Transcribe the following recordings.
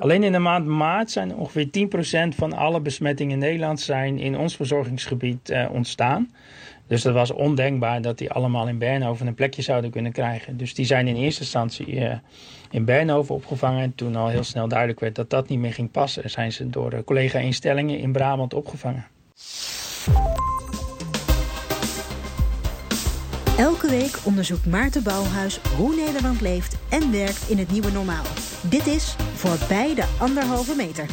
Alleen in de maand maart zijn ongeveer 10% van alle besmettingen in Nederland zijn in ons verzorgingsgebied uh, ontstaan. Dus dat was ondenkbaar dat die allemaal in Bernhoven een plekje zouden kunnen krijgen. Dus die zijn in eerste instantie uh, in Bernhoven opgevangen. En toen al heel snel duidelijk werd dat dat niet meer ging passen, zijn ze door collega-instellingen in Brabant opgevangen. Week onderzoekt Maarten Bouwhuis hoe Nederland leeft en werkt in het nieuwe normaal. Dit is Voorbij de Anderhalve Meter.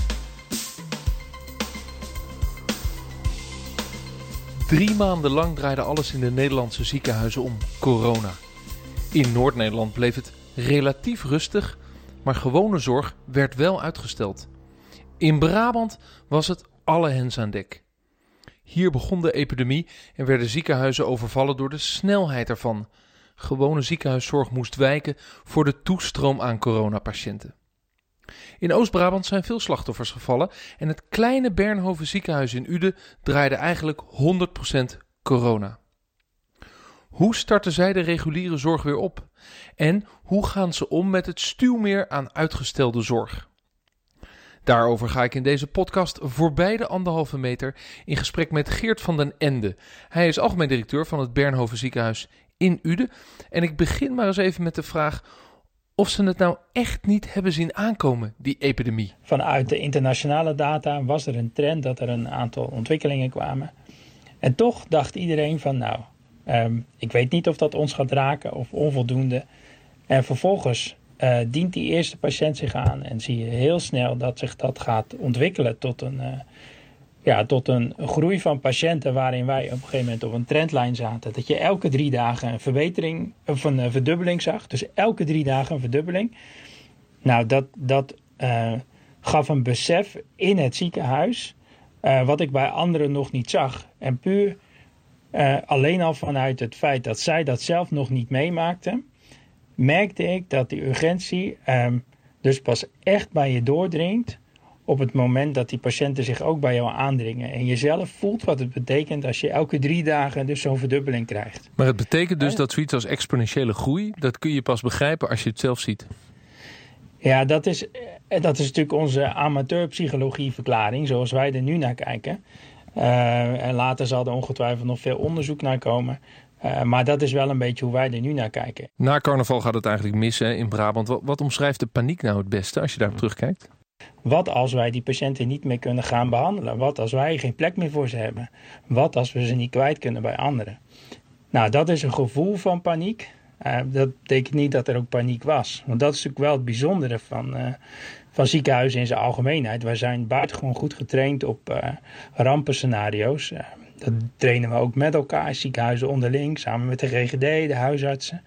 Drie maanden lang draaide alles in de Nederlandse ziekenhuizen om corona. In Noord-Nederland bleef het relatief rustig, maar gewone zorg werd wel uitgesteld. In Brabant was het alle hens aan dek. Hier begon de epidemie en werden ziekenhuizen overvallen door de snelheid ervan. Gewone ziekenhuiszorg moest wijken voor de toestroom aan coronapatiënten. In Oost-Brabant zijn veel slachtoffers gevallen en het kleine Bernhoven ziekenhuis in Uden draaide eigenlijk 100% corona. Hoe starten zij de reguliere zorg weer op? En hoe gaan ze om met het stuwmeer aan uitgestelde zorg? Daarover ga ik in deze podcast voorbij de anderhalve meter in gesprek met Geert van den Ende. Hij is algemeen directeur van het Bernhoven ziekenhuis in Uden. En ik begin maar eens even met de vraag of ze het nou echt niet hebben zien aankomen, die epidemie. Vanuit de internationale data was er een trend dat er een aantal ontwikkelingen kwamen. En toch dacht iedereen van nou, um, ik weet niet of dat ons gaat raken of onvoldoende. En vervolgens uh, dient die eerste patiënt zich aan en zie je heel snel dat zich dat gaat ontwikkelen tot een, uh, ja, tot een groei van patiënten waarin wij op een gegeven moment op een trendlijn zaten. Dat je elke drie dagen een verbetering of een verdubbeling zag. Dus elke drie dagen een verdubbeling. Nou, dat, dat gaf een besef in het ziekenhuis wat ik bij anderen nog niet zag. En puur alleen al vanuit het feit dat zij dat zelf nog niet meemaakten merkte ik dat die urgentie um, dus pas echt bij je doordringt op het moment dat die patiënten zich ook bij jou aandringen. En je zelf voelt wat het betekent als je elke drie dagen dus zo'n verdubbeling krijgt. Maar het betekent dus dat zoiets als exponentiële groei, dat kun je pas begrijpen als je het zelf ziet. Ja, dat is, eh, dat is natuurlijk onze amateurpsychologie verklaring, zoals wij er nu naar kijken. Uh, en later zal er ongetwijfeld nog veel onderzoek naar komen. Uh, maar dat is wel een beetje hoe wij er nu naar kijken. Na carnaval gaat het eigenlijk mis hè, in Brabant. Wat, wat, omschrijft de paniek nou het beste als je daarop terugkijkt? Wat als wij die patiënten niet meer kunnen gaan behandelen? Wat als wij geen plek meer voor ze hebben? Wat als we ze niet kwijt kunnen bij anderen? Nou, dat is een gevoel van paniek. Uh, dat betekent niet dat er ook paniek was. Want dat is natuurlijk wel het bijzondere van, uh, van ziekenhuizen in zijn algemeenheid. Wij zijn buitengewoon goed getraind op rampenscenario's. Dat trainen we ook met elkaar, ziekenhuizen onderling, samen met de GGD, de huisartsen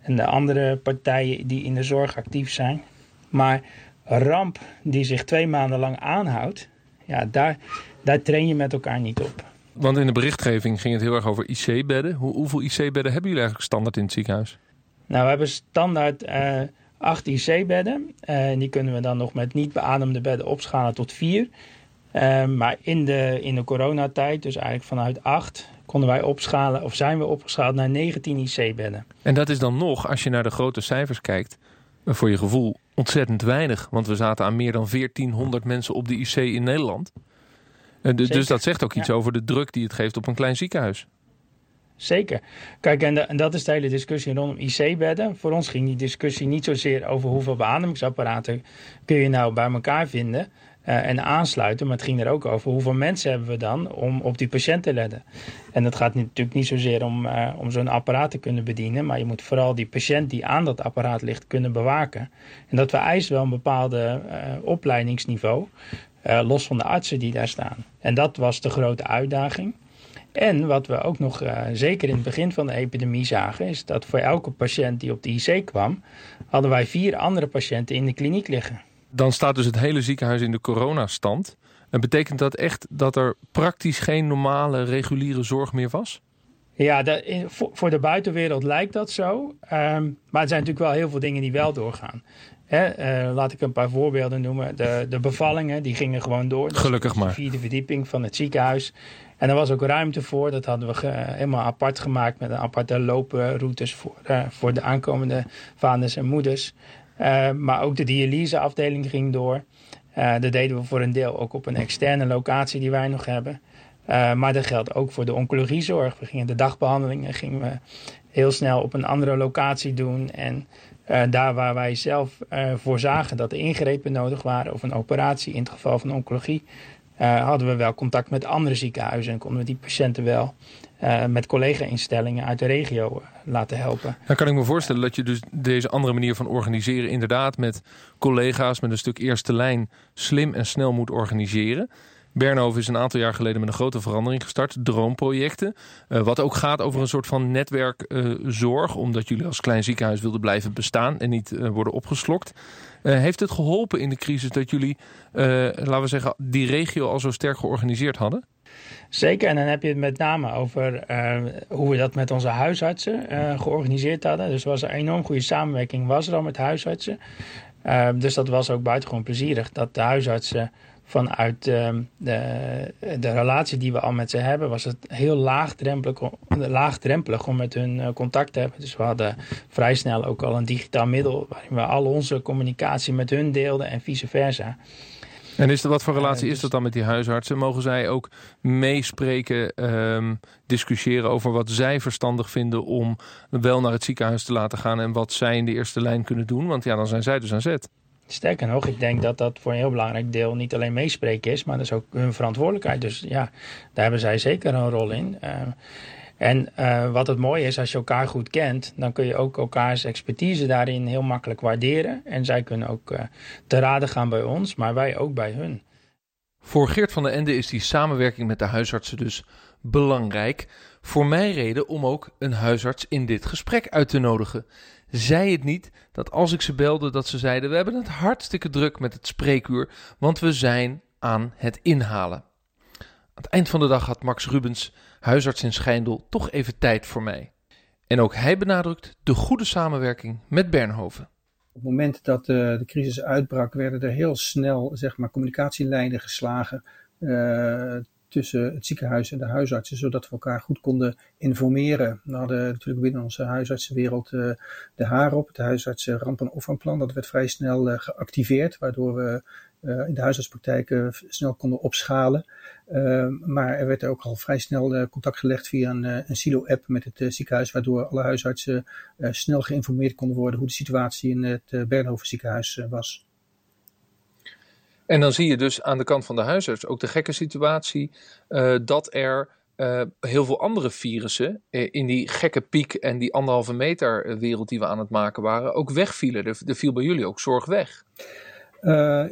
en de andere partijen die in de zorg actief zijn. Maar ramp die zich twee maanden lang aanhoudt, ja, daar, daar train je met elkaar niet op. Want in de berichtgeving ging het heel erg over IC-bedden. Hoe, hoeveel IC-bedden hebben jullie eigenlijk standaard in het ziekenhuis? Nou, we hebben standaard uh, acht IC-bedden. Uh, die kunnen we dan nog met niet beademde bedden opschalen tot vier. Uh, maar in de, in de coronatijd, dus eigenlijk vanuit 8, konden wij opschalen, of zijn we opgeschaald naar 19 IC-bedden. En dat is dan nog, als je naar de grote cijfers kijkt, voor je gevoel ontzettend weinig. Want we zaten aan meer dan 1400 mensen op de IC in Nederland. Uh, dus dat zegt ook iets ja. over de druk die het geeft op een klein ziekenhuis. Zeker. Kijk, en, de, en, dat is de hele discussie rondom IC-bedden. Voor ons ging die discussie niet zozeer over hoeveel beademingsapparaten kun je nou bij elkaar vinden en aansluiten. Maar het ging er ook over hoeveel mensen hebben we dan om op die patiënt te letten. En het gaat natuurlijk niet zozeer om, uh, om zo'n apparaat te kunnen bedienen. Maar je moet vooral die patiënt die aan dat apparaat ligt kunnen bewaken. En dat vereist wel een bepaalde uh, opleidingsniveau. los van de artsen die daar staan. En dat was de grote uitdaging. En wat we ook nog zeker in het begin van de epidemie zagen, is dat voor elke patiënt die op de IC kwam, hadden wij vier andere patiënten in de kliniek liggen. Dan staat dus het hele ziekenhuis in de coronastand. En betekent dat echt dat er praktisch geen normale, reguliere zorg meer was? Ja, de, voor, de buitenwereld lijkt dat zo. Um, maar er zijn natuurlijk wel heel veel dingen die wel doorgaan. Hè, uh, laat ik een paar voorbeelden noemen. De, de bevallingen die gingen gewoon door. Gelukkig maar. De vierde verdieping van het ziekenhuis. En er was ook ruimte voor. Dat hadden we ge, helemaal apart gemaakt met een aparte looproutes voor, uh, voor de aankomende vaders en moeders. Maar ook de dialyseafdeling ging door. dat deden we voor een deel ook op een externe locatie die wij nog hebben. maar dat geldt ook voor de oncologiezorg. We gingen de dagbehandelingen gingen we heel snel op een andere locatie doen. En daar waar wij zelf uh, voor zagen dat er ingrepen nodig waren, of een operatie in het geval van oncologie, hadden we wel contact met andere ziekenhuizen en konden we die patiënten wel met collega-instellingen uit de regio laten helpen. Dan kan ik me voorstellen dat je dus deze andere manier van organiseren inderdaad met collega's met een stuk eerste lijn slim en snel moet organiseren. Bernhoven is een aantal jaar geleden met een grote verandering gestart. Droomprojecten. Uh, wat ook gaat over een soort van netwerkzorg. Omdat jullie als klein ziekenhuis wilden blijven bestaan en niet worden opgeslokt. heeft het geholpen in de crisis dat jullie, laten we zeggen, die regio al zo sterk georganiseerd hadden? Zeker, en dan heb je het met name over hoe we dat met onze huisartsen georganiseerd hadden. Dus er was een enorm goede samenwerking was er al met huisartsen. dus dat was ook buitengewoon plezierig dat de huisartsen vanuit ehm, de, de relatie die we al met ze hebben, was het heel laagdrempelig, laagdrempelig om met hun eh, contact te hebben. Dus we hadden vrij snel ook al een digitaal middel waarin we al onze communicatie met hun deelden en vice versa. En is er, wat voor relatie is dat dan met die huisartsen? Mogen zij ook meespreken, um, discussiëren over wat zij verstandig vinden om wel naar het ziekenhuis te laten gaan en wat zij in de eerste lijn kunnen doen? Want ja, dan zijn zij dus aan zet. Sterker nog, ik denk dat dat voor een heel belangrijk deel niet alleen meespreken is, maar dat is ook hun verantwoordelijkheid. Dus ja, daar hebben zij zeker een rol in. Uh, en uh, wat het mooie is, als je elkaar goed kent, dan kun je ook elkaars expertise daarin heel makkelijk waarderen. En zij kunnen ook uh, te raden gaan bij ons, maar wij ook bij hun. Voor Geert van der Ende is die samenwerking met de huisartsen dus belangrijk. Voor mij reden om ook een huisarts in dit gesprek uit te nodigen zei het niet dat als ik ze belde dat ze zeiden we hebben het hartstikke druk met het spreekuur, want we zijn aan het inhalen. Aan het eind van de dag had Max Rubens, huisarts in Schijndel, toch even tijd voor mij. En ook hij benadrukt de goede samenwerking met Bernhoven. Op het moment dat de, de crisis uitbrak, werden er heel snel zeg maar, communicatielijnen geslagen uh, tussen het ziekenhuis en de huisartsen, zodat we elkaar goed konden informeren. We hadden natuurlijk binnen onze huisartsenwereld uh, de HAROP, het huisartsen ramp- en opvangplan. Dat werd vrij snel geactiveerd, waardoor we uh, in de huisartspraktijk snel konden opschalen. maar er werd ook al vrij snel contact gelegd via een, een silo-app met het ziekenhuis, waardoor alle huisartsen snel geïnformeerd konden worden hoe de situatie in het Bernhoven ziekenhuis was. En dan zie je dus aan de kant van de huisarts ook de gekke situatie dat er heel veel andere virussen in die gekke piek en die anderhalve meter wereld die we aan het maken waren ook wegvielen. Er, er viel bij jullie ook zorg weg.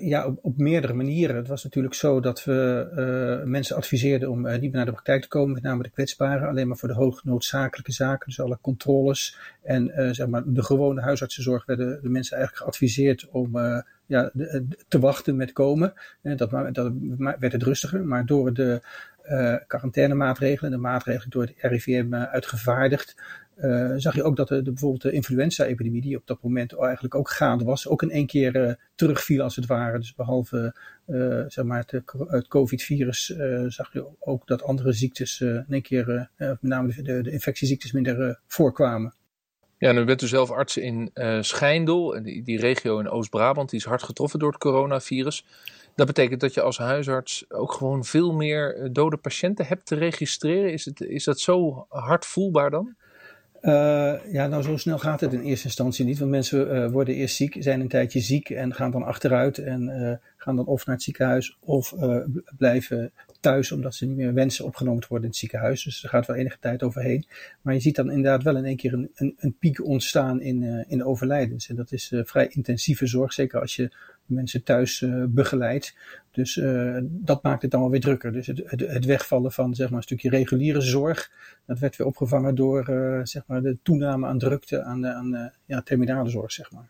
Ja, op, op, meerdere manieren. Het was natuurlijk zo dat we mensen adviseerden om niet meer naar de praktijk te komen, met name de kwetsbaren, alleen maar voor de hoog noodzakelijke zaken, dus alle controles en zeg maar de gewone huisartsenzorg werden de mensen eigenlijk geadviseerd om ja, te wachten met komen. Dat, dat werd het rustiger, maar door de quarantainemaatregelen, de maatregelen door het RIVM uitgevaardigd, uh, zag je ook dat de, bijvoorbeeld de influenza-epidemie, die op dat moment eigenlijk ook gaande was, ook in één keer terugviel als het ware. Dus behalve zeg maar het, COVID-virus zag je ook dat andere ziektes in één keer, met name de, de infectieziektes, minder voorkwamen. Ja, nu bent u zelf arts in uh, Schijndel, die, die regio in Oost-Brabant, die is hard getroffen door het coronavirus. Dat betekent dat je als huisarts ook gewoon veel meer eh, dode patiënten hebt te registreren. Is, het, is dat zo hard voelbaar dan? Uh, ja, nou zo snel gaat het in eerste instantie niet. Want mensen uh, worden eerst ziek, zijn een tijdje ziek en gaan dan achteruit en uh, gaan dan of naar het ziekenhuis of blijven thuis omdat ze niet meer wensen opgenomen te worden in het ziekenhuis. Dus er gaat wel enige tijd overheen. Maar je ziet dan inderdaad wel in één keer een, een, een piek ontstaan in, in de overlijdens. En dat is vrij intensieve zorg, zeker als je mensen thuis uh, begeleidt. Dus dat maakt het dan wel weer drukker. Dus het, het, wegvallen van zeg maar, een stukje reguliere zorg, dat werd weer opgevangen door zeg maar, de toename aan drukte aan, aan ja, terminale zorg. Zeg maar.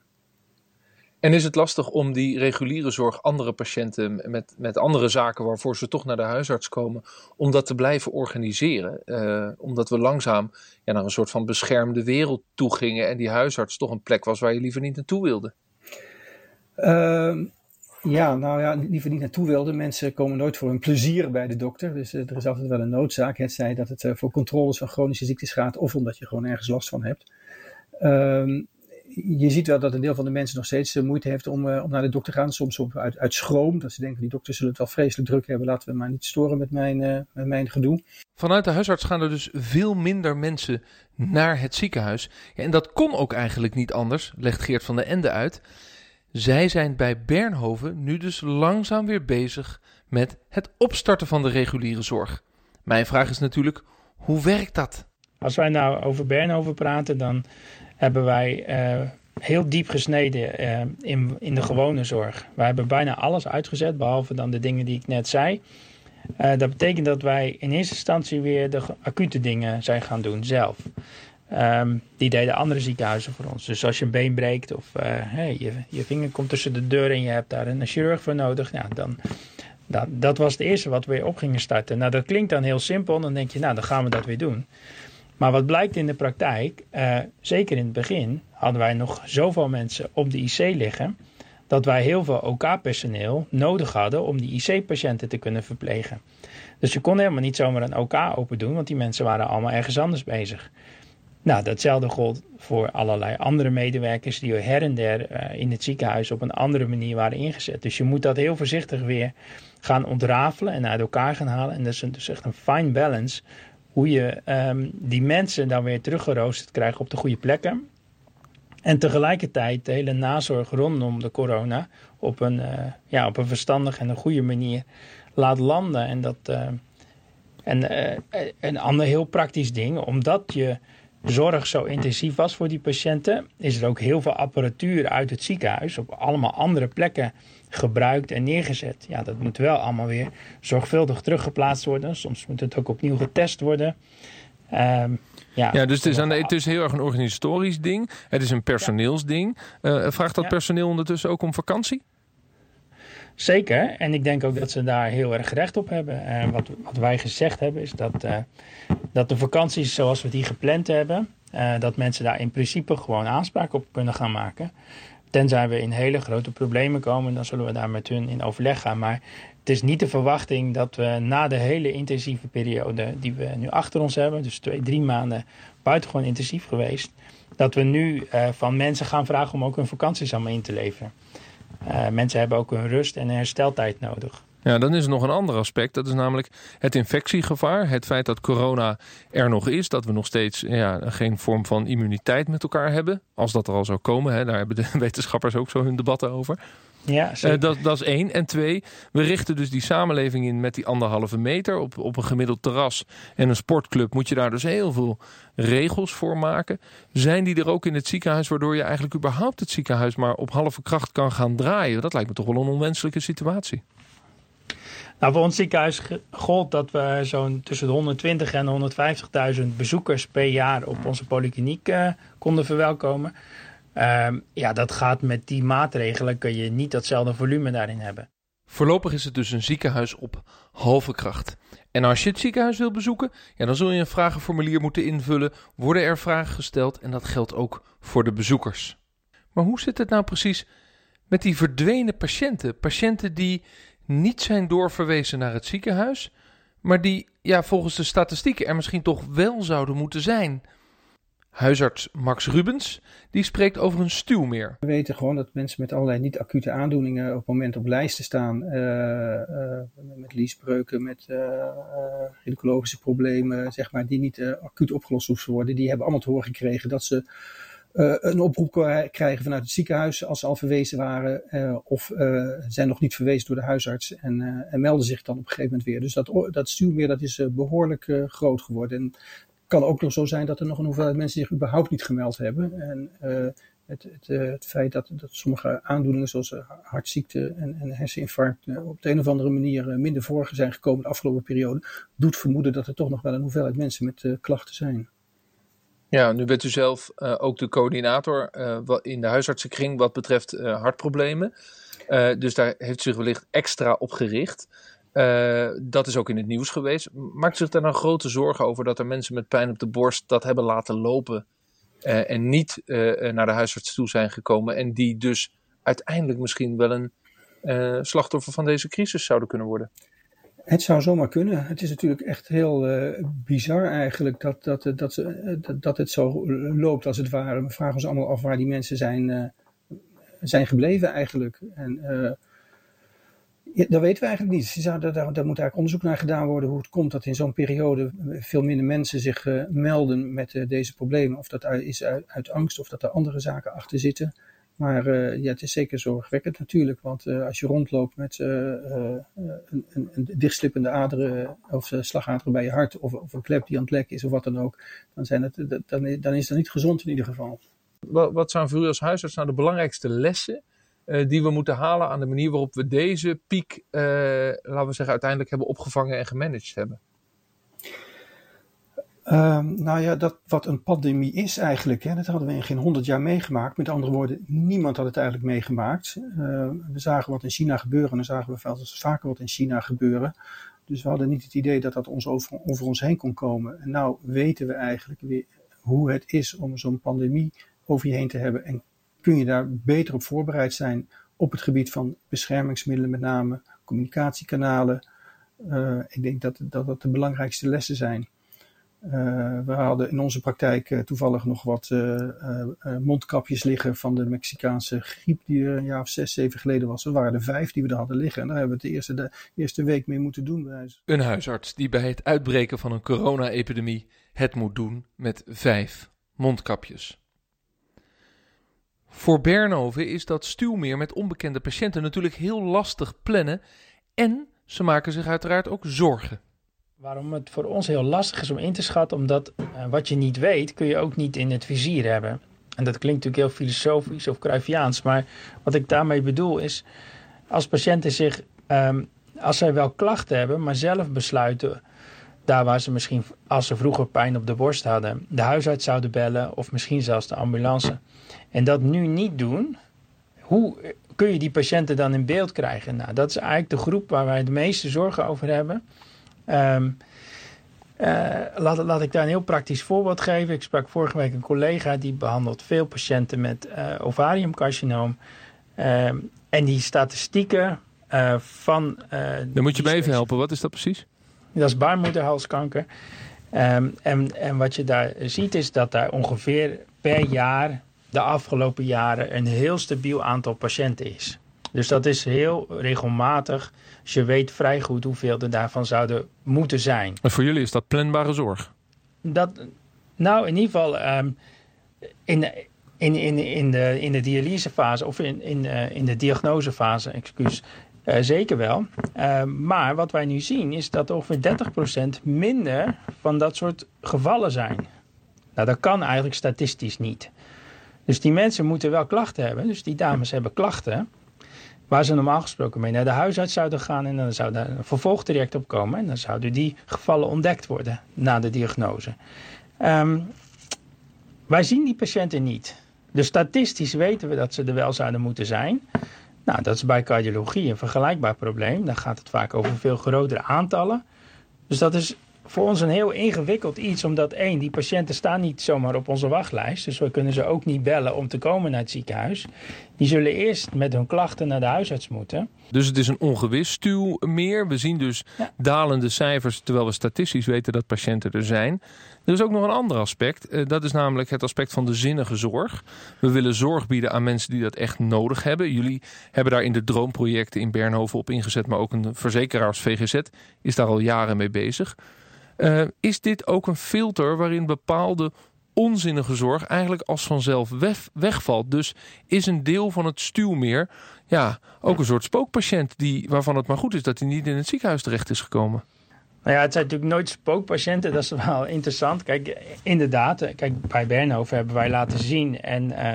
En is het lastig om die reguliere zorg, andere patiënten met, met andere zaken waarvoor ze toch naar de huisarts komen, om dat te blijven organiseren? Omdat we langzaam ja, naar een soort van beschermde wereld toe gingen en die huisarts toch een plek was waar je liever niet naartoe wilde. Uh, ja, nou ja, liever niet naartoe wilde. Mensen komen nooit voor hun plezier bij de dokter. Dus uh, er is altijd wel een noodzaak. Het zij dat het uh, voor controles van chronische ziektes gaat of omdat je gewoon ergens last van hebt. Ehm, je ziet wel dat een deel van de mensen nog steeds moeite heeft om, om naar de dokter te gaan. Soms op, uit, uit schroom, dat ze denken die dokters zullen het wel vreselijk druk hebben. Laten we maar niet storen met mijn, met mijn gedoe. Vanuit de huisarts gaan er dus veel minder mensen naar het ziekenhuis. Ja, en dat kon ook eigenlijk niet anders, legt Geert van der Ende uit. Zij zijn bij Bernhoven nu dus langzaam weer bezig met het opstarten van de reguliere zorg. Mijn vraag is natuurlijk, hoe werkt dat? Als wij nou over Bernhoven praten, dan hebben wij uh, heel diep gesneden uh, in, in de gewone zorg. Wij hebben bijna alles uitgezet, behalve dan de dingen die ik net zei. Uh, dat betekent dat wij in eerste instantie weer de acute dingen zijn gaan doen zelf. Um, die deden andere ziekenhuizen voor ons. Dus als je een been breekt of hey, je, je vinger komt tussen de deur en je hebt daar een chirurg voor nodig, ja, dan, dat, dat was het eerste wat we weer op gingen starten. Nou, dat klinkt dan heel simpel. Dan denk je, nou, dan gaan we dat weer doen. Maar wat blijkt in de praktijk, uh, zeker in het begin, hadden wij nog zoveel mensen op de IC liggen. Dat wij heel veel OK-personeel nodig hadden om die IC-patiënten te kunnen verplegen. Dus je kon helemaal niet zomaar een OK open doen, want die mensen waren allemaal ergens anders bezig. Nou, datzelfde gold voor allerlei andere medewerkers die her en der uh, in het ziekenhuis op een andere manier waren ingezet. Dus je moet dat heel voorzichtig weer gaan ontrafelen en uit elkaar gaan halen. En dat is dus echt een fine balance hoe je um, die mensen dan weer teruggeroosterd krijgt op de goede plekken. En tegelijkertijd de hele nazorg rondom de corona op een, uh, ja, op een verstandige en een goede manier laat landen. En dat, uh, en een ander heel praktisch ding, omdat je zorg zo intensief was voor die patiënten, is er ook heel veel apparatuur uit het ziekenhuis op allemaal andere plekken gebruikt en neergezet. Ja, dat moet wel allemaal weer zorgvuldig teruggeplaatst worden. Soms moet het ook opnieuw getest worden. Um, ja, ja, dus het is, aan de, het is heel erg een organisatorisch ding. Het is een personeelsding. Uh, vraagt dat personeel ondertussen ook om vakantie? Zeker. En ik denk ook dat ze daar heel erg recht op hebben. En wat, wat wij gezegd hebben is dat, uh, dat de vakanties zoals we die gepland hebben... Uh, dat mensen daar in principe gewoon aanspraak op kunnen gaan maken. Tenzij we in hele grote problemen komen, dan zullen we daar met hun in overleg gaan. Maar het is niet de verwachting dat we na de hele intensieve periode die we nu achter ons hebben, dus twee, drie maanden buitengewoon intensief geweest, dat we nu van mensen gaan vragen om ook hun vakanties allemaal in te leveren. Uh, mensen hebben ook hun rust en hersteltijd nodig. Ja, dan is er nog een ander aspect. Dat is namelijk het infectiegevaar. Het feit dat corona er nog is. Dat we nog steeds ja, geen vorm van immuniteit met elkaar hebben. Als dat er al zou komen. Hè, daar hebben de wetenschappers ook zo hun debatten over. Ja, uh, dat, dat is één. En twee, we richten dus die samenleving in met die anderhalve meter. Op, op een gemiddeld terras en een sportclub moet je daar dus heel veel regels voor maken. Zijn die er ook in het ziekenhuis, waardoor je eigenlijk überhaupt het ziekenhuis maar op halve kracht kan gaan draaien? Dat lijkt me toch wel een onwenselijke situatie. Nou, voor ons ziekenhuis gold dat we zo'n tussen de 120 en 150.000 bezoekers per jaar op onze polykliniek uh, konden verwelkomen. Uh, ja, dat gaat met die maatregelen, kun je niet datzelfde volume daarin hebben. Voorlopig is het dus een ziekenhuis op halve kracht. En als je het ziekenhuis wil bezoeken, ja, dan zul je een vragenformulier moeten invullen. Worden er vragen gesteld en dat geldt ook voor de bezoekers. Maar hoe zit het nou precies met die verdwenen patiënten? Patiënten die niet zijn doorverwezen naar het ziekenhuis, maar die ja, volgens de statistieken er misschien toch wel zouden moeten zijn. Huisarts Max Rubens die spreekt over een stuwmeer. We weten gewoon dat mensen met allerlei niet-acute aandoeningen op het moment op lijsten staan. Uh, uh, met liesbreuken, met uh, gynaecologische problemen, zeg maar, die niet acuut opgelost hoeven worden. Die hebben allemaal te horen gekregen dat ze een oproep krijgen vanuit het ziekenhuis als ze al verwezen waren. Of zijn nog niet verwezen door de huisarts en, en, melden zich dan op een gegeven moment weer. Dus dat, dat stuurmeer dat is behoorlijk groot geworden. En kan ook nog zo zijn dat er nog een hoeveelheid mensen zich überhaupt niet gemeld hebben. En het, het, het, feit dat, dat sommige aandoeningen zoals hartziekte en, en herseninfarct op de een of andere manier minder voor zijn gekomen de afgelopen periode, doet vermoeden dat er toch nog wel een hoeveelheid mensen met klachten zijn. Ja, nu bent u zelf ook de coördinator in de huisartsenkring wat betreft hartproblemen. dus daar heeft u zich wellicht extra op gericht. Dat is ook in het nieuws geweest. Maakt zich daar nou grote zorgen over dat er mensen met pijn op de borst dat hebben laten lopen en niet naar de huisarts toe zijn gekomen en die dus uiteindelijk misschien wel een slachtoffer van deze crisis zouden kunnen worden? Het zou zomaar kunnen. Het is natuurlijk echt heel bizar eigenlijk dat, dat, dat, dat, het zo loopt als het ware. We vragen ons allemaal af waar die mensen zijn, zijn gebleven eigenlijk. En ja, dat weten we eigenlijk niet. Daar, moet eigenlijk onderzoek naar gedaan worden hoe het komt dat in zo'n periode veel minder mensen zich melden met deze problemen. Of dat is uit, uit, angst of dat er andere zaken achter zitten. Maar ja, het is zeker zorgwekkend natuurlijk, want als je rondloopt met een, een, een, dichtslippende aderen of slagaderen bij je hart of, of, een klep die aan het lek is of wat dan ook, dan, zijn het, dan, dan is dat niet gezond in ieder geval. Wat, wat zijn voor u als huisarts nou de belangrijkste lessen die we moeten halen aan de manier waarop we deze piek, laten we zeggen, uiteindelijk hebben opgevangen en gemanaged hebben? Um, nou ja, dat, wat een pandemie is eigenlijk, hè, dat hadden we in geen honderd jaar meegemaakt. Met andere woorden, niemand had het eigenlijk meegemaakt. Uh, we zagen wat in China gebeuren en dan zagen we vaker wat in China gebeuren. Dus we hadden niet het idee dat dat ons over, over ons heen kon komen. En nou weten we eigenlijk weer hoe het is om zo'n pandemie over je heen te hebben. En kun je daar beter op voorbereid zijn op het gebied van beschermingsmiddelen met name, communicatiekanalen. Uh, ik denk dat, dat dat de belangrijkste lessen zijn. Uh, we hadden in onze praktijk uh, toevallig nog wat mondkapjes liggen van de Mexicaanse griep die er een jaar of zes, zeven geleden was. Er waren er vijf die we er hadden liggen en daar hebben we het de eerste, de eerste week mee moeten doen. Een huisarts die bij het uitbreken van een corona-epidemie het moet doen met vijf mondkapjes. Voor Bernhoven is dat stuwmeer met onbekende patiënten natuurlijk heel lastig plannen en ze maken zich uiteraard ook zorgen. Waarom het voor ons heel lastig is om in te schatten, omdat uh, wat je niet weet, kun je ook niet in het vizier hebben. En dat klinkt natuurlijk heel filosofisch of Cruyffiaans, maar wat ik daarmee bedoel is, als patiënten zich, um, als zij wel klachten hebben, maar zelf besluiten, daar waar ze misschien, als ze vroeger pijn op de borst hadden, de huisarts zouden bellen of misschien zelfs de ambulance, en dat nu niet doen, hoe kun je die patiënten dan in beeld krijgen? Nou, dat is eigenlijk de groep waar wij de meeste zorgen over hebben. Um, uh, laat, laat ik daar een heel praktisch voorbeeld geven. Ik sprak vorige week een collega die behandelt veel patiënten met uh, ovariumcarcinoom. Uh, en die statistieken uh, van. Dan moet je me even helpen, wat is dat precies? Dat is baarmoederhalskanker. Um, en, en wat je daar ziet is dat daar ongeveer per jaar, de afgelopen jaren, een heel stabiel aantal patiënten is. Dus dat is heel regelmatig. Dus je weet vrij goed hoeveel er daarvan zouden moeten zijn. En voor jullie is dat planbare zorg? Dat, nou, in ieder geval um, in, in, in, in, de, in de dialysefase of in, in, uh, in de diagnosefase, excuus, uh, zeker wel. Uh, maar wat wij nu zien is dat ongeveer 30% minder van dat soort gevallen zijn. Nou, dat kan eigenlijk statistisch niet. Dus die mensen moeten wel klachten hebben. Dus die dames hebben klachten. Waar ze normaal gesproken mee naar de huisarts zouden gaan en dan zou daar een vervolgtraject op komen. En dan zouden die gevallen ontdekt worden na de diagnose. Um, wij zien die patiënten niet. Dus statistisch weten we dat ze er wel zouden moeten zijn. Nou, dat is bij cardiologie een vergelijkbaar probleem. Dan gaat het vaak over veel grotere aantallen. Dus dat is voor ons een heel ingewikkeld iets, omdat één, die patiënten staan niet zomaar op onze wachtlijst. Dus we kunnen ze ook niet bellen om te komen naar het ziekenhuis. Die zullen eerst met hun klachten naar de huisarts moeten. Dus het is een ongewis stuw meer. We zien dus ja. dalende cijfers, terwijl we statistisch weten dat patiënten er zijn. Er is ook nog een ander aspect. Dat is namelijk het aspect van de zinnige zorg. We willen zorg bieden aan mensen die dat echt nodig hebben. Jullie hebben daar in de droomprojecten in Bernhoven op ingezet, maar ook een verzekeraar als VGZ is daar al jaren mee bezig. Uh, is dit ook een filter waarin bepaalde onzinnige zorg eigenlijk als vanzelf weg, wegvalt? Dus is een deel van het stuwmeer ja, ook een soort spookpatiënt die, waarvan het maar goed is dat hij niet in het ziekenhuis terecht is gekomen? Nou ja, het zijn natuurlijk nooit spookpatiënten. Dat is wel interessant. Kijk, inderdaad. Kijk, bij Bernhoven hebben wij laten zien. En uh,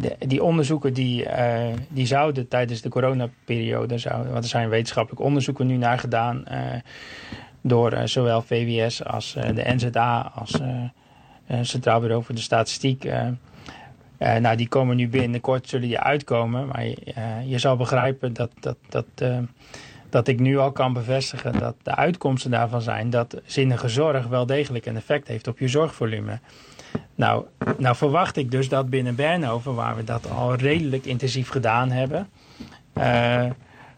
de, die onderzoeken die, uh, die zouden tijdens de coronaperiode... Zouden, want er zijn wetenschappelijke onderzoeken nu naar gedaan... Uh, door uh, zowel VWS als uh, de NZA als uh, Centraal Bureau voor de Statistiek. nou, die komen nu binnenkort, zullen die uitkomen. Maar je zal begrijpen dat, dat, dat, dat ik nu al kan bevestigen dat de uitkomsten daarvan zijn dat zinnige zorg wel degelijk een effect heeft op je zorgvolume. Nou, nou verwacht ik dus dat binnen Bernhoven, waar we dat al redelijk intensief gedaan hebben,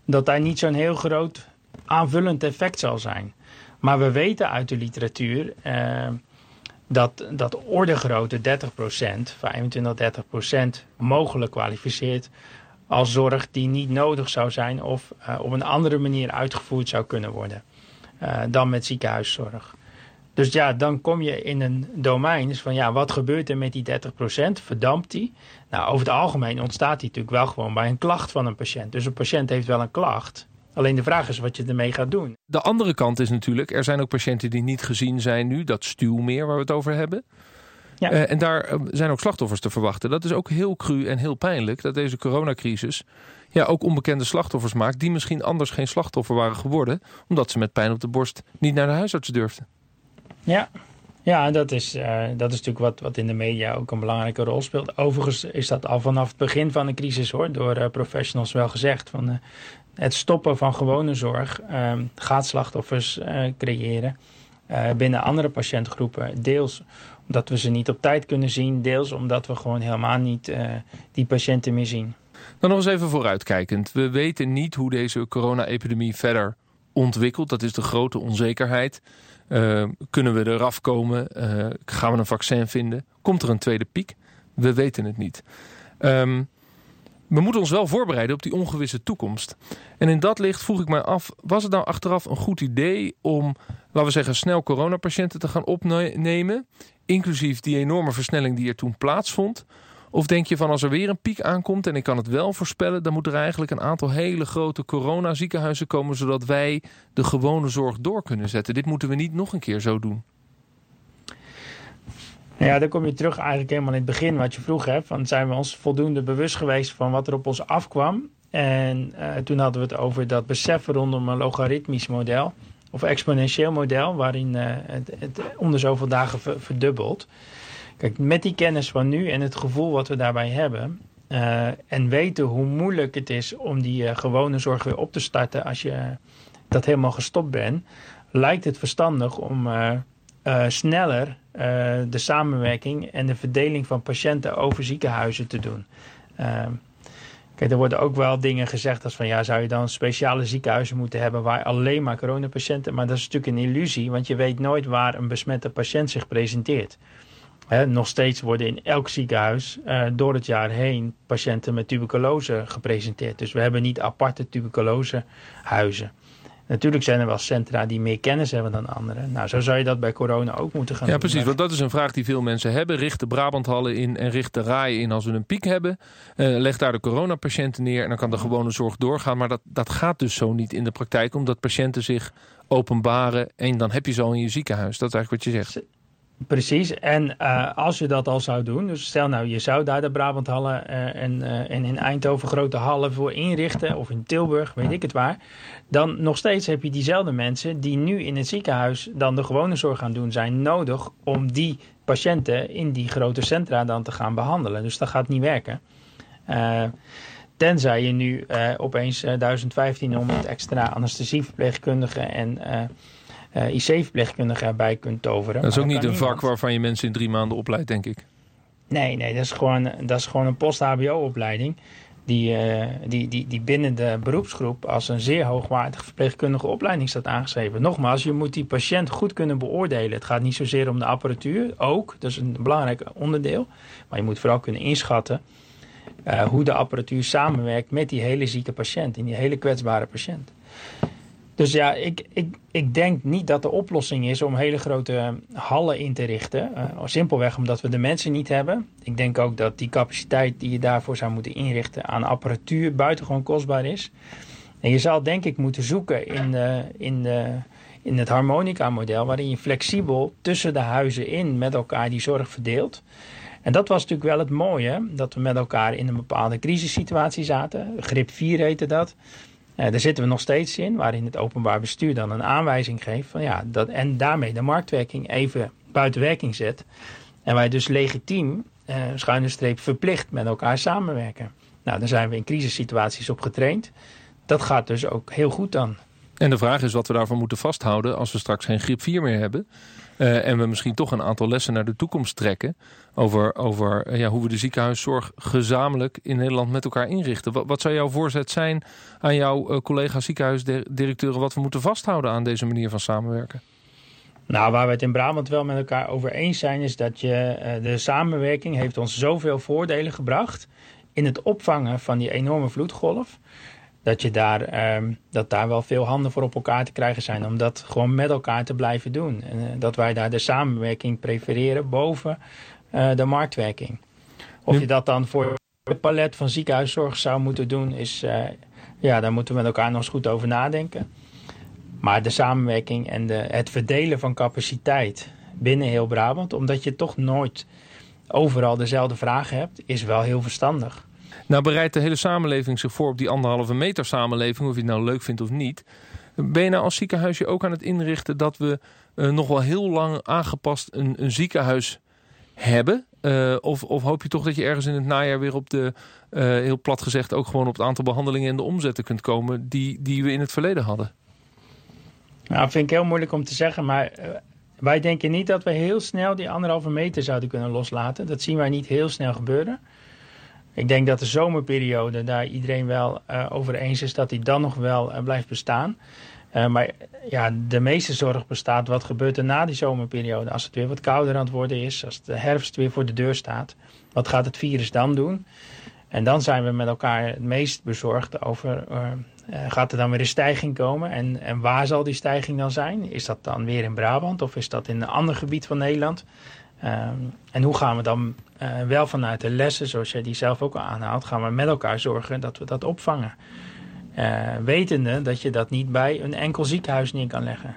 dat daar niet zo'n heel groot aanvullend effect zal zijn. Maar we weten uit de literatuur uh, dat, dat ordegrootte 30%, 25, 30% mogelijk kwalificeert als zorg die niet nodig zou zijn of uh, op een andere manier uitgevoerd zou kunnen worden uh, dan met ziekenhuiszorg. Dus ja, dan kom je in een domein dus van ja, wat gebeurt er met die 30%? Verdampt die? Nou, over het algemeen ontstaat die natuurlijk wel gewoon bij een klacht van een patiënt. Dus een patiënt heeft wel een klacht. Alleen de vraag is wat je ermee gaat doen. De andere kant is natuurlijk, er zijn ook patiënten die niet gezien zijn nu. Dat stuwmeer waar we het over hebben. Ja. Uh, en daar zijn ook slachtoffers te verwachten. Dat is ook heel cru en heel pijnlijk dat deze coronacrisis ja, ook onbekende slachtoffers maakt... die misschien anders geen slachtoffer waren geworden... omdat ze met pijn op de borst niet naar de huisarts durfden. Ja, ja dat, is, uh, dat is natuurlijk wat, wat in de media ook een belangrijke rol speelt. Overigens is dat al vanaf het begin van de crisis hoor, door uh, professionals wel gezegd. Van, uh, het stoppen van gewone zorg gaat slachtoffers creëren binnen andere patiëntgroepen. Deels omdat we ze niet op tijd kunnen zien, deels omdat we gewoon helemaal niet die patiënten meer zien. Dan nog eens even vooruitkijkend. We weten niet hoe deze corona-epidemie verder ontwikkelt. Dat is de grote onzekerheid. Uh, kunnen we eraf komen? Uh, gaan we een vaccin vinden? Komt er een tweede piek? We weten het niet. Um, we moeten ons wel voorbereiden op die ongewisse toekomst. En in dat licht vroeg ik mij af, was het nou achteraf een goed idee om, laten we zeggen, snel coronapatiënten te gaan opnemen, inclusief die enorme versnelling die er toen plaatsvond? Of denk je van als er weer een piek aankomt en ik kan het wel voorspellen, dan moet er eigenlijk een aantal hele grote coronaziekenhuizen komen, zodat wij de gewone zorg door kunnen zetten. Dit moeten we niet nog een keer zo doen. Ja, dan kom je terug eigenlijk helemaal in het begin wat je vroeg hebt. Van zijn we ons voldoende bewust geweest van wat er op ons afkwam? En uh, toen hadden we het over dat beseffen rondom een logaritmisch model. Of exponentieel model, waarin het, het onder zoveel dagen verdubbelt. Met die kennis van nu en het gevoel wat we daarbij hebben. Uh, en weten hoe moeilijk het is om die uh, gewone zorg weer op te starten als je dat helemaal gestopt bent. Lijkt het verstandig om uh, sneller de samenwerking en de verdeling van patiënten over ziekenhuizen te doen. Kijk, er worden ook wel dingen gezegd als van ja, zou je dan speciale ziekenhuizen moeten hebben waar alleen maar coronapatiënten. Maar dat is natuurlijk een illusie, want je weet nooit waar een besmette patiënt zich presenteert nog steeds worden in elk ziekenhuis uh, door het jaar heen patiënten met tuberculose gepresenteerd. Dus we hebben niet aparte tuberculosehuizen. Natuurlijk zijn er wel centra die meer kennis hebben dan anderen. Nou, zo zou je dat bij corona ook moeten gaan ja, doen. Ja, precies. Want dat is een vraag die veel mensen hebben. Richt de Brabanthallen in en richt de RAI in als we een piek hebben. Uh, leg daar de coronapatiënten neer en dan kan de gewone zorg doorgaan. Maar dat, dat gaat dus zo niet in de praktijk. Omdat patiënten zich openbaren en dan heb je ze al in je ziekenhuis. Dat is eigenlijk wat je zegt. Precies, en uh, als je dat al zou doen, dus stel nou je zou daar de Brabanthallen uh, en, uh, en in Eindhoven grote hallen voor inrichten, of in Tilburg, weet ik het waar, dan nog steeds heb je diezelfde mensen die nu in het ziekenhuis dan de gewone zorg gaan doen zijn nodig om die patiënten in die grote centra dan te gaan behandelen. Dus dat gaat niet werken. tenzij je nu opeens 1500 extra anesthesieverpleegkundigen en uh, eh, IC-verpleegkundige erbij kunt toveren. Dat is ook niet een vak waarvan je mensen in drie maanden opleidt, denk ik. Nee, nee, dat is gewoon, dat is gewoon een post-HBO-opleiding. Die, uh, die, die, die binnen de beroepsgroep als een zeer hoogwaardige verpleegkundige opleiding staat aangeschreven. Nogmaals, je moet die patiënt goed kunnen beoordelen. Het gaat niet zozeer om de apparatuur, ook, dat is een belangrijk onderdeel. Maar je moet vooral kunnen inschatten uh, hoe de apparatuur samenwerkt met die hele zieke patiënt, en die hele kwetsbare patiënt. Dus ja, ik, ik, ik denk niet dat de oplossing is om hele grote hallen in te richten. Uh, simpelweg omdat we de mensen niet hebben. Ik denk ook dat die capaciteit die je daarvoor zou moeten inrichten aan apparatuur buitengewoon kostbaar is. En je zal denk ik moeten zoeken in, de, in, de, in het harmonica-model, waarin je flexibel tussen de huizen in met elkaar die zorg verdeelt. En dat was natuurlijk wel het mooie, dat we met elkaar in een bepaalde crisissituatie zaten. Grip 4 heette dat. Uh, daar zitten we nog steeds in, waarin het openbaar bestuur dan een aanwijzing geeft van ja, dat, en daarmee de marktwerking even buiten werking zet. En wij dus legitiem, uh, schuine streep, verplicht met elkaar samenwerken. Nou, daar zijn we in crisissituaties op getraind. Dat gaat dus ook heel goed dan. En de vraag is wat we daarvan moeten vasthouden als we straks geen griep 4 meer hebben. Uh, en we misschien toch een aantal lessen naar de toekomst trekken. Over, over uh, ja, hoe we de ziekenhuiszorg gezamenlijk in Nederland met elkaar inrichten. Wat, zou jouw voorzet zijn aan jouw uh, collega ziekenhuisdirecteuren. Wat we moeten vasthouden aan deze manier van samenwerken? Nou, waar we het in Brabant wel met elkaar over eens zijn, is dat je, de samenwerking heeft ons zoveel voordelen gebracht in het opvangen van die enorme vloedgolf dat, je daar, um, dat daar wel veel handen voor op elkaar te krijgen zijn. Om dat gewoon met elkaar te blijven doen. En uh, dat wij daar de samenwerking prefereren boven uh, de marktwerking. Of je dat dan voor het palet van ziekenhuiszorg zou moeten doen, is, uh, ja, daar moeten we met elkaar nog eens goed over nadenken. Maar de samenwerking en de, het verdelen van capaciteit binnen heel Brabant, omdat je toch nooit overal dezelfde vragen hebt, is wel heel verstandig. Nou bereidt de hele samenleving zich voor op die anderhalve meter samenleving, of je het nou leuk vindt of niet. Ben je nou als ziekenhuisje ook aan het inrichten dat we uh, nog wel heel lang aangepast een, een ziekenhuis hebben? Uh, of, of, hoop je toch dat je ergens in het najaar weer op de, uh, heel plat gezegd, ook gewoon op het aantal behandelingen en de omzetten kunt komen die, die we in het verleden hadden? Nou, vind ik heel moeilijk om te zeggen, maar wij denken niet dat we heel snel die anderhalve meter zouden kunnen loslaten. Dat zien wij niet heel snel gebeuren. Ik denk dat de zomerperiode, daar iedereen wel uh, over eens is dat die dan nog wel uh, blijft bestaan. Uh, maar ja, de meeste zorg bestaat wat gebeurt er na die zomerperiode. Als het weer wat kouder aan het worden is, als de herfst weer voor de deur staat. Wat gaat het virus dan doen? En dan zijn we met elkaar het meest bezorgd over, gaat er dan weer een stijging komen? En, en waar zal die stijging dan zijn? Is dat dan weer in Brabant of is dat in een ander gebied van Nederland? Um, en hoe gaan we dan uh, wel vanuit de lessen, zoals jij die zelf ook al aanhaalt, gaan we met elkaar zorgen dat we dat opvangen. Uh, wetende dat je dat niet bij een enkel ziekenhuis neer kan leggen.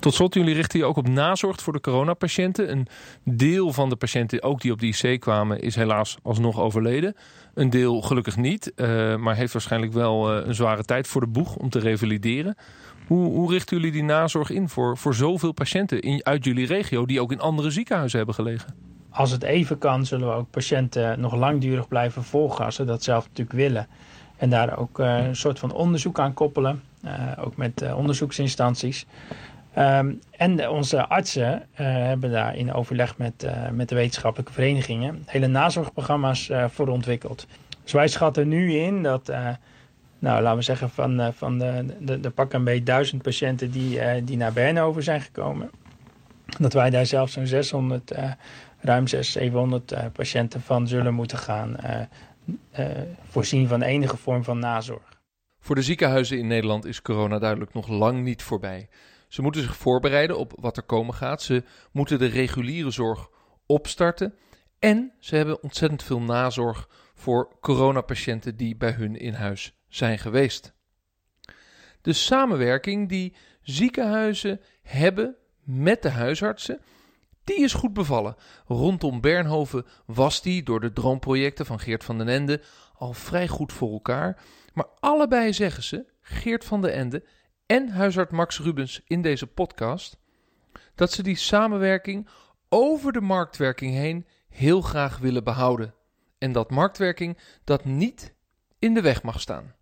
Tot slot, jullie richten je ook op nazorg voor de coronapatiënten. Een deel van de patiënten, ook die op de IC kwamen, is helaas alsnog overleden. Een deel gelukkig niet, uh, maar heeft waarschijnlijk wel een zware tijd voor de boeg om te revalideren. Hoe, hoe richten jullie die nazorg in voor, voor zoveel patiënten in, uit jullie regio die ook in andere ziekenhuizen hebben gelegen? Als het even kan, zullen we ook patiënten nog langdurig blijven volgen als ze dat zelf natuurlijk willen. En daar ook uh, een soort van onderzoek aan koppelen, uh, ook met uh, onderzoeksinstanties. Um, en onze artsen hebben daar in overleg met, met de wetenschappelijke verenigingen hele nazorgprogramma's voor ontwikkeld. Dus wij schatten nu in dat nou, laten we zeggen van, uh, van de, de, de pak een beetje duizend patiënten die, uh, die naar Bernhoven zijn gekomen. Dat wij daar zelfs zo'n 600, uh, ruim 600, 700 patiënten van zullen moeten gaan voorzien van enige vorm van nazorg. Voor de ziekenhuizen in Nederland is corona duidelijk nog lang niet voorbij. Ze moeten zich voorbereiden op wat er komen gaat. Ze moeten de reguliere zorg opstarten. En ze hebben ontzettend veel nazorg voor coronapatiënten die bij hun in huis zijn geweest. De samenwerking die ziekenhuizen hebben met de huisartsen, die is goed bevallen. Rondom Bernhoven was die door de droomprojecten van Geert van den Ende al vrij goed voor elkaar. Maar allebei zeggen ze, Geert van den Ende en huisarts Max Rubens in deze podcast, dat ze die samenwerking over de marktwerking heen heel graag willen behouden. En dat marktwerking dat niet in de weg mag staan.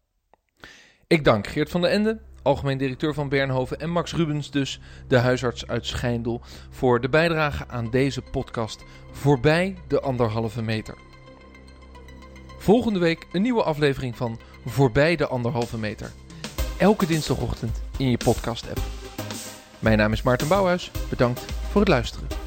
Ik dank Geert van der Ende, algemeen directeur van Bernhoven, en Max Rubens, dus de huisarts uit Schijndel, voor de bijdrage aan deze podcast Voorbij de Anderhalve Meter. Volgende week een nieuwe aflevering van Voorbij de Anderhalve Meter. Elke dinsdagochtend in je podcast-app. Mijn naam is Maarten Bouwhuis. Bedankt voor het luisteren.